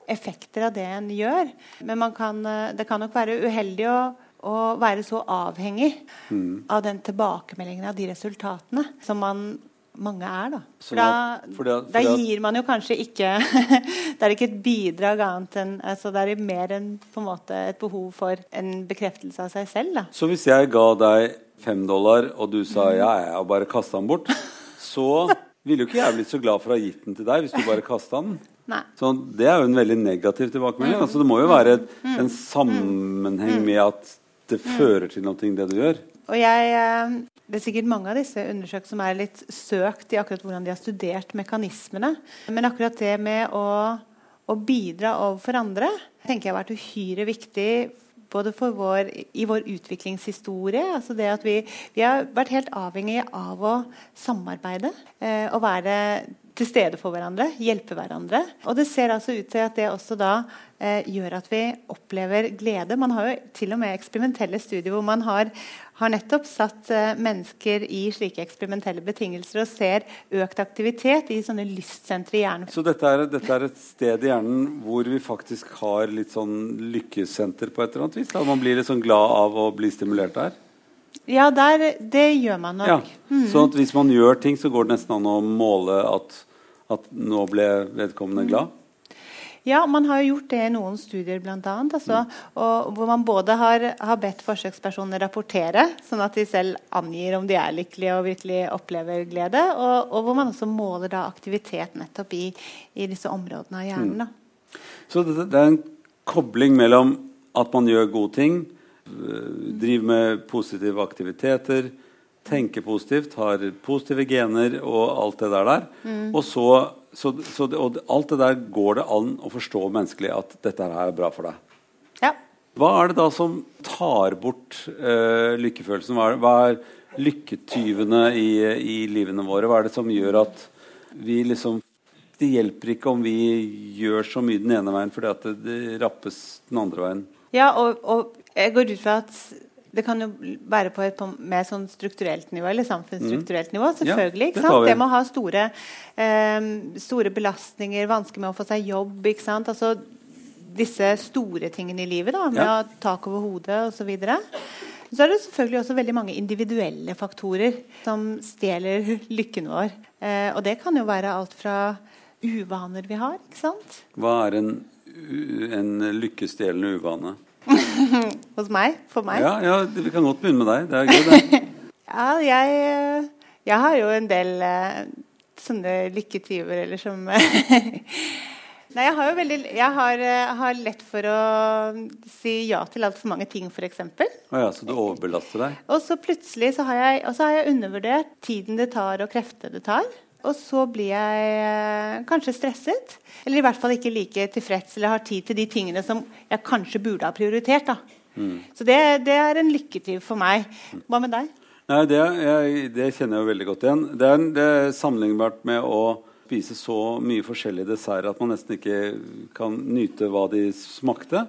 effekter av det en gjør. Men man kan, eh, det kan nok være uheldig å, å være så avhengig Mm. av den tilbakemeldingen av de resultatene som man mange er. da. For Sånn da, for det, for da gir man jo kanskje ikke [laughs] Det er ikke et bidrag annet enn altså Det er mer enn på en måte et behov for en bekreftelse av seg selv. da. Så hvis jeg ga deg fem dollar, og du sa ja, jeg har bare kasta den bort, [laughs] så ville jo ikke jeg blitt så glad for å ha gitt den til deg hvis du bare kasta den. Nei. Så det er jo en veldig negativ tilbakemelding. Altså, det må jo være et, en sammenheng med at det fører til noe, det du gjør. Og jeg, eh, Det er sikkert mange av disse undersøkelsene som er litt søkt i akkurat hvordan de har studert mekanismene. Men akkurat det med å, å bidra overfor andre tenker jeg har vært uhyre viktig både vår, i vår utviklingshistorie. altså det at vi, vi har vært helt avhengige av å samarbeide. Eh, og være til stede for hverandre, hjelpe hverandre. Og det ser altså ut til at det også da eh, gjør at vi opplever glede. Man har jo til og med eksperimentelle studier hvor man har, har nettopp satt eh, mennesker i slike eksperimentelle betingelser og ser økt aktivitet i sånne lystsentre i hjernen. Så dette er, dette er, et sted i hjernen hvor vi faktisk har litt sånn lykkesenter på et eller annet vis? Da man blir litt sånn glad av å bli stimulert der? Ja, der, det gjør man nok. Ja. Mm. Så hvis man gjør ting, så går det nesten an å måle at, at nå ble vedkommende glad? Ja, man har gjort det i noen studier, annet, altså, mm. hvor man både har, har, bedt forsøkspersoner rapportere, sånn at de selv angir om de er lykkelige og virkelig opplever glede, og, og hvor man også måler da, aktivitet nettopp i, i, disse områdene av hjernen. Mm. Så det, det er en kobling mellom at man gjør gode ting, driver med positive aktiviteter, tenker positivt, har positive gener og alt det der. der. Mm. Og, så, så, så det, og alt det der går det an å forstå menneskelig at dette her er bra for deg. Ja. Hva er det da som tar bort uh, lykkefølelsen? Hva er, hva er lykketyvene i, i, livene våre? Hva er det som gjør at vi liksom Det hjelper ikke om vi gjør så mye den ene veien fordi at det, det rappes den andre veien. Ja, og, og jeg går ut fra at det kan jo være på et på mer sånn strukturelt nivå, eller samfunnsstrukturelt mm. nivå. selvfølgelig, ikke sant? det, med å ha store, eh, store, belastninger, vansker med å få seg jobb. ikke sant? Altså disse store tingene i livet, da, med ja. tak over hodet osv. Så, så er det selvfølgelig også veldig mange individuelle faktorer som stjeler [laughs] lykken vår. Eh, og det kan jo være alt fra uvaner vi har. ikke sant? Hva er en, en lykkestjelende uvane? [laughs] Hos meg? For meg? Ja, ja, vi kan godt begynne med deg. Det er gøy, det. [laughs] ja, jeg, jeg, har jo en del uh, sånne lykketyver, eller som [laughs] Nei, jeg har jo veldig Jeg har, uh, har, lett for å si ja til altfor mange ting, f.eks. Oh ja, så du overbelaster deg? Og så plutselig så har jeg, så har jeg undervurdert tiden det tar, og kreftene det tar. Og så blir jeg eh, kanskje stresset. Eller i hvert fall ikke like tilfreds eller har tid til de tingene som jeg kanskje burde ha prioritert. Mm. Så det, det, er en lykketyv for meg. Hva med deg? Nei, det, jeg, det, kjenner jeg jo veldig godt igjen. Det er, det er sammenlignbart med å spise så mye forskjellige desserter at man nesten ikke kan nyte hva de smakte.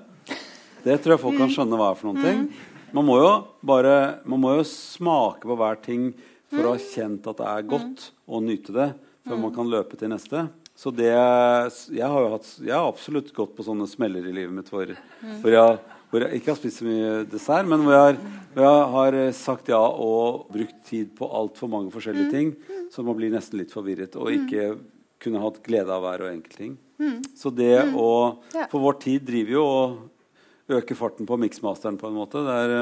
Det tror jeg folk kan mm. skjønne hva er for noen ting. Mm. Man må jo bare man må jo smake på hver ting for å ha kjent at det er godt, og nyte det før man kan løpe til neste. Så det, jeg har jo hatt, jeg har absolutt gått på sånne smeller i livet mitt hvor, hvor, jeg, hvor jeg, ikke har spist så mye dessert, men hvor jeg, hvor jeg har sagt ja og brukt tid på altfor mange forskjellige ting, så man blir nesten litt forvirret og ikke kunne hatt glede av hver og enkelt ting. Så det å For vår tid driver jo og øker farten på miksmasteren på en måte. Det er,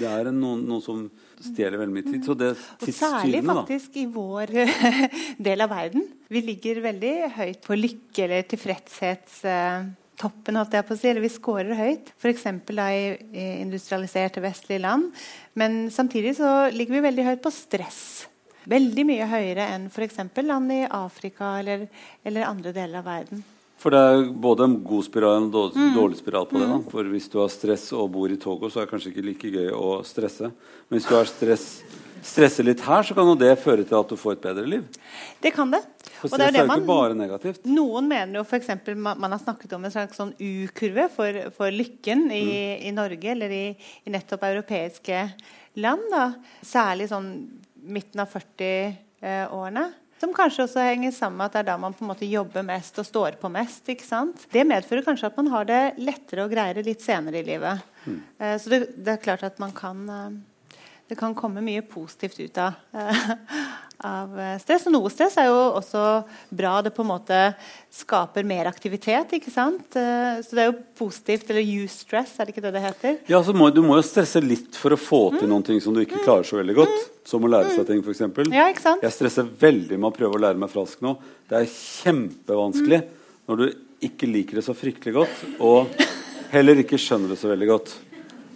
det er noen, noe som stjeler veldig mye tid. Så det og særlig faktisk i vår [laughs] del av verden. Vi ligger veldig høyt på lykke- eller tilfredshetstoppen. holdt jeg på å si, eller Vi scorer høyt, f.eks. i industrialiserte vestlige land. Men samtidig så ligger vi veldig høyt på stress. Veldig mye høyere enn f.eks. land i Afrika eller, eller andre deler av verden. For det er både en god spiral og en dårlig, mm. dårlig spiral på det. da. For hvis du har stress og bor i Togo, så er det kanskje ikke like gøy å stresse. Men hvis du har stress, stresser litt her, så kan jo det føre til at du får et bedre liv. Det kan det. For stress er, jo ikke bare negativt. Noen mener jo f.eks. Man, man har snakket om en slags sånn U-kurve for, for, lykken i, mm. i, Norge eller i, i, nettopp europeiske land. da. Særlig sånn midten av 40-årene. Eh, som kanskje også henger sammen med at det er da man på en måte jobber mest og står på mest. ikke sant? Det medfører kanskje at man har det lettere og greiere litt senere i livet. Mm. Uh, så det, det, er klart at man kan uh, Det kan komme mye positivt ut av, uh, av stress. Og noe stress er jo også bra. Det på en måte skaper mer aktivitet. ikke sant? så det er jo positivt. Eller use stress, er det ikke det det heter? Ja, så må, Du må jo stresse litt for å få til mm. ting som du ikke klarer så veldig godt. Mm. Som å lære seg ting, f.eks. Ja, ikke sant? jeg stresser veldig med å prøve å lære meg fransk nå. Det er kjempevanskelig mm. når du ikke liker det så fryktelig godt, og heller ikke skjønner det så veldig godt.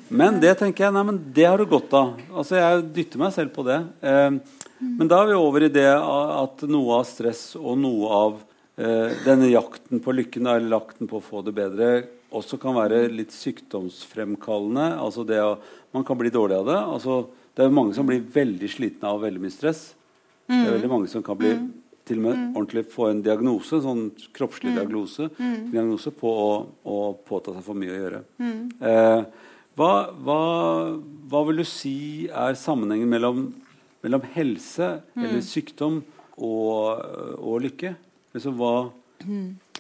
Men det tenker jeg, nei, men det har du godt av. Altså, Jeg dytter meg selv på det. Eh, men da er vi over i det at noe av stress og noe av eh, denne jakten på lykken eller jakten på å få det bedre også kan være litt sykdomsfremkallende. Altså det å, Man kan bli dårlig av det. altså det er mange som blir veldig slitne av veldig mye stress. Mm. Det er veldig mange som kan bli mm. til og med ordentlig få en diagnose, sånn kroppslig diagnose, diagnose på å, å påta seg for mye å gjøre. Eh, hva, hva, hva vil du si er sammenhengen mellom, mellom helse eller sykdom og, og lykke? Altså, hva,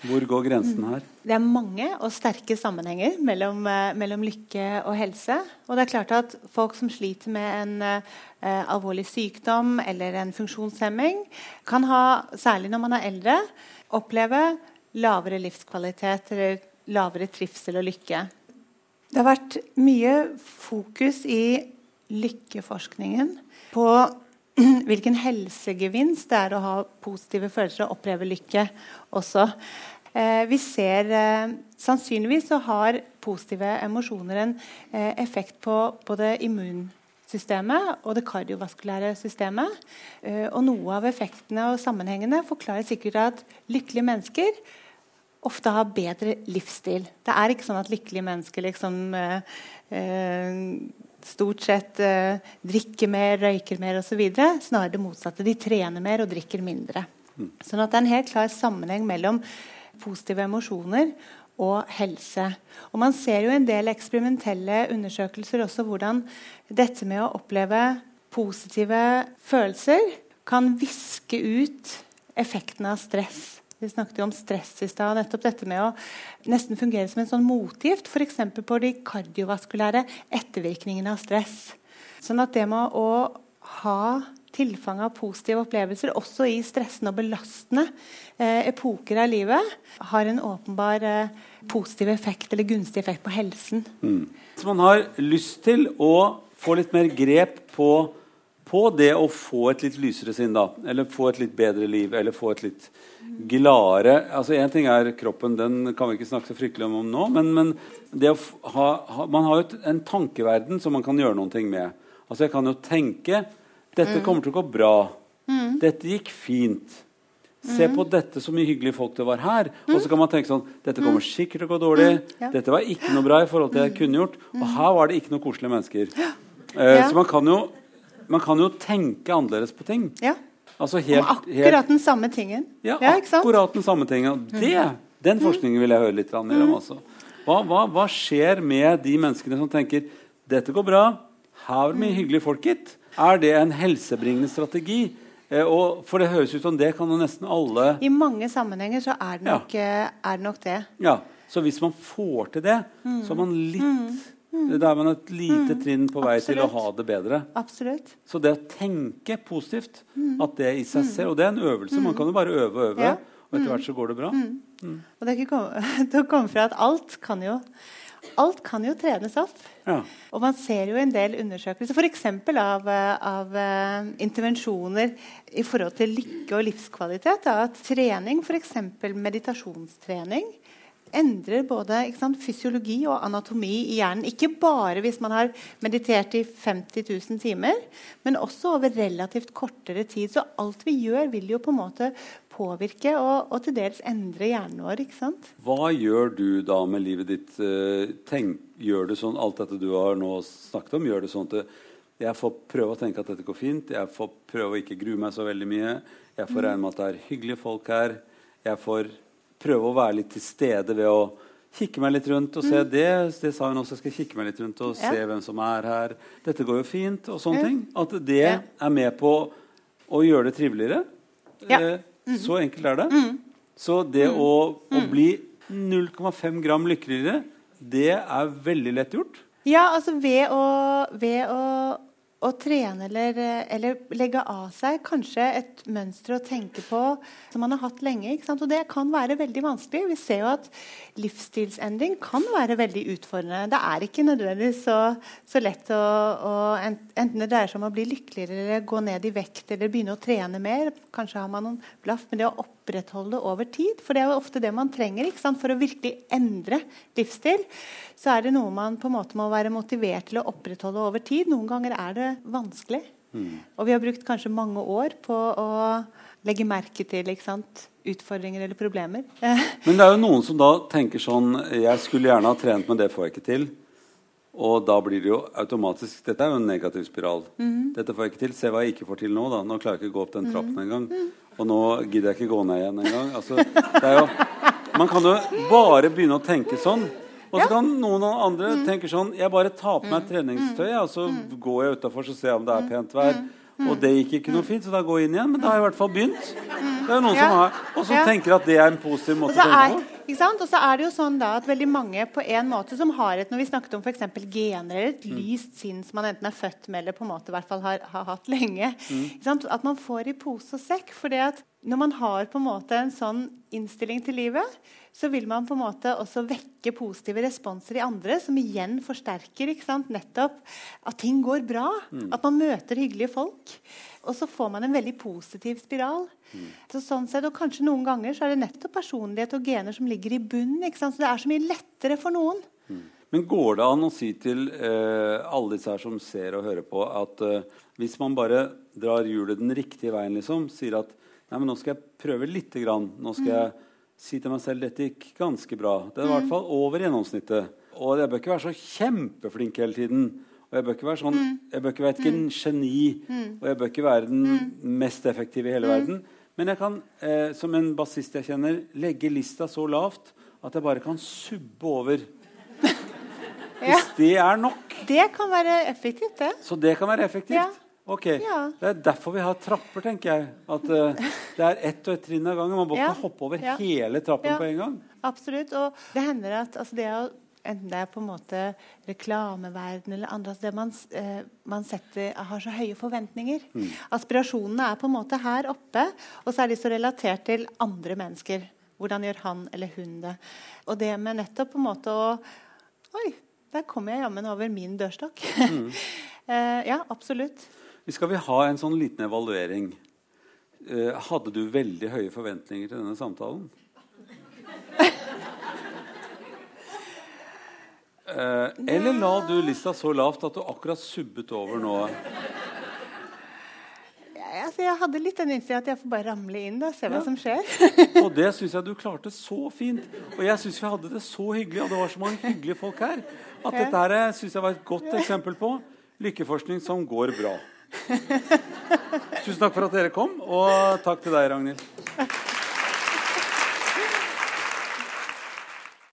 hvor går grensen her? Det er mange og sterke sammenhenger mellom, eh, mellom lykke og helse. Og det er klart at folk som sliter med en eh, alvorlig sykdom eller en funksjonshemming, kan ha, særlig når man er eldre, oppleve lavere livskvalitet eller lavere trivsel og lykke. Det har vært mye fokus i lykkeforskningen på [clears throat] hvilken helsegevinst det er å ha positive følelser og oppleve lykke også. Eh, vi ser eh, Sannsynligvis så har positive emosjoner en eh, effekt på både immunsystemet og det kardiovaskulære systemet. Og noe av effektene og sammenhengene forklarer sikkert at lykkelige mennesker ofte har bedre livsstil. Det er ikke sånn at lykkelige mennesker liksom eh, eh, stort sett eh, drikker mer, røyker mer osv. Snarere det motsatte. De trener mer og drikker mindre. Sånn at det er en helt klar sammenheng mellom positive emosjoner og helse. Og Man ser jo en del eksperimentelle undersøkelser også hvordan dette med å oppleve positive følelser kan viske ut effekten av stress. Vi snakket jo om stress i stad. Nettopp dette med å nesten fungere som en sånn motgift f.eks. på de kardiovaskulære ettervirkningene av stress. Sånn at det med å ha tilfang av positive opplevelser også i stressende og belastende eh, epoker av livet, har en åpenbar eh, positiv effekt eller gunstig effekt på helsen. Mm. Så man har lyst til å få litt mer grep på, på det å få et litt lysere sinn, da. Eller få et litt bedre liv, eller få et litt gladere altså Én ting er kroppen, den kan vi ikke snakke så fryktelig om, nå. Men, men ha, ha, man har jo en tankeverden som man kan gjøre noen ting med. Altså Jeg kan jo tenke dette mm. kommer til å gå bra. Mm. Dette gikk fint. Se mm. på dette, så mye hyggelige folk det var her. Og så kan man tenke sånn Dette kommer sikkert til å gå dårlig. Dette var ikke noe bra i forhold til det jeg kunne gjort. Og her var det ikke noen koselige mennesker. Uh, så man kan, jo, man kan jo tenke annerledes på ting. Ja. Altså helt, Om akkurat helt, den samme tingen. Ja, ja akkurat den samme tingen. Det, den forskningen vil jeg høre litt mer om også. Hva, hva, hva, skjer med de menneskene som tenker dette går bra, her er det mye hyggelige folk, gitt. Er det en helsebringende strategi? Eh, og for det høres ut som det kan jo nesten alle I mange sammenhenger så er det nok, ja. Eh, er det, nok det. Ja, Så hvis man får til det, mm. så er man litt mm. Mm. Da er man et lite mm. trinn på vei Absolutt. til å ha det bedre. Absolutt. Så det å tenke positivt, mm. at det i seg selv Og det er en øvelse. Man kan jo bare øve og øve, ja. og etter hvert så går det bra. Og det [laughs] å komme fra at alt kan jo Alt kan jo trenes opp. Ja. Og man ser jo en del undersøkelser, f.eks. Av, av uh, intervensjoner i forhold til lykke og livskvalitet. Da, at trening, f.eks. meditasjonstrening, endrer både sant, fysiologi og anatomi i hjernen. Ikke bare hvis man har meditert i 50 000 timer, men også over relativt kortere tid. Så alt vi gjør, vil jo på en måte påvirke og, og til dels endre hjernen vår. ikke sant? Hva gjør du da med livet ditt? Eh, tenk, gjør det sånn, Alt dette du har nå snakket om, gjør det sånn at jeg får prøve å tenke at dette går fint. Jeg får prøve å ikke grue meg så veldig mye. Jeg får regne med at det er hyggelige folk her. Jeg får prøve å være litt til stede ved å kikke meg litt rundt og se mm. det. Det sa hun også. Skal kikke meg litt rundt og ja. se hvem som er her. Dette går jo fint. og sånne mm. ting. At det ja. er med på å gjøre det triveligere. Eh, mm. Så enkelt er det. Mm. Så det mm. å, å, mm. bli 0,5 gram lykkeligere, det er veldig lett gjort. Ja, altså ved å, ved å å trene eller, eller, legge av seg kanskje et mønster å tenke på som man har hatt lenge. Og det kan være veldig vanskelig. Vi ser jo at livsstilsendring kan være veldig utfordrende. Det er ikke nødvendigvis så, så lett å, å, Enten det dreier seg om å bli lykkeligere gå ned i vekt eller begynne å trene mer. Kanskje har man noen blaff, men det å opprettholde over tid. For det er jo ofte det man trenger for å virkelig endre livsstil så er det noe man på en måte må være motivert til å opprettholde over tid. Noen ganger er det vanskelig. Mm. Og vi har brukt kanskje mange år på å legge merke til utfordringer eller problemer. [laughs] Men det er jo noen som da tenker sånn Jeg skulle gjerne ha trent, men det får jeg ikke til. Og da blir det jo automatisk Dette er jo en negativ spiral. Mm. Dette får jeg ikke til. Se hva jeg ikke får til nå. da. Nå klarer jeg ikke å gå opp den trappen mm. engang. Mm. Og nå gidder jeg ikke gå ned igjen engang. Altså, det er jo, man kan jo bare begynne å tenke sånn. Og så kan noen andre tenke sånn Jeg bare tar på meg treningstøy, og så går jeg utafor og ser om det er pent vær. Og det gikk ikke noe fint, så da går jeg inn igjen. Men da har jeg i hvert fall begynt. Det er noen som har, Og så tenker at det er en positiv måte å tenke på. Og så er det jo sånn da at veldig mange på en måte som har et Når vi snakket om for eksempel gener eller et Mm. lyst sinn som man enten er født med eller på en måte i hvert fall har, har hatt lenge Mm. At man får i pose og sekk. at når man har på en måte en sånn innstilling til livet, så vil man på en måte også vekke positive responser i andre, som igjen forsterker ikke sant? nettopp at ting går bra. Mm. At man møter hyggelige folk. Og så får man en veldig positiv spiral. Så sånn sett, og kanskje noen ganger så er det nettopp personlighet og gener som ligger i bunnen. ikke sant? Så det er så mye lettere for noen. Men går det an å si til eh, alle disse her som ser og hører på, at eh, hvis man bare drar hjulet den riktige veien, liksom, sier at nei, men nå skal jeg prøve lite grann. Nå skal jeg si til meg selv dette gikk ganske bra. Det er i hvert fall over gjennomsnittet. Og jeg bør ikke være så kjempeflink hele tiden. Og jeg bør ikke være sånn, jeg bør ikke være et gen- geni, og jeg bør ikke være den mest effektive i hele verden. Men jeg kan, eh, som en bassist jeg kjenner, legge lista så lavt at jeg bare kan subbe over. [laughs] Ja. Hvis det er nok. Det kan være effektivt, det. Så det kan være effektivt? Ja. Ok. Ja. Det er derfor vi har trapper, tenker jeg. At uh, det er ett og ett trinn av gangen. Man må Ja. hoppe over Ja. hele trappen på en gang. Absolutt. Og det hender at altså det å Enten det er på en måte reklameverden eller andre altså det man, eh, man setter, har så høye forventninger. Mm. Aspirasjonene er på en måte her oppe, og så er de så relatert til andre mennesker. Hvordan gjør han eller hun det? Og det med nettopp på en måte å Oi, der kommer jeg jammen over min dørstokk. Mm. uh, [laughs] ja, absolutt. Vi skal vi ha en sånn liten evaluering. Eh, hadde du veldig høye forventninger til denne samtalen? Eh, eller la du lista så lavt at du akkurat subbet over nå? Jeg, altså, jeg hadde litt den innstillingen at jeg får bare ramle inn og se hva Ja. som skjer. [laughs] Og det syns jeg du klarte så fint. Og jeg syns vi hadde det så hyggelig, og det var så mange hyggelige folk her. At dette her syns jeg var et godt eksempel på lykkeforskning som går bra. Tusen takk for at dere kom, og takk til deg, Ragnhild.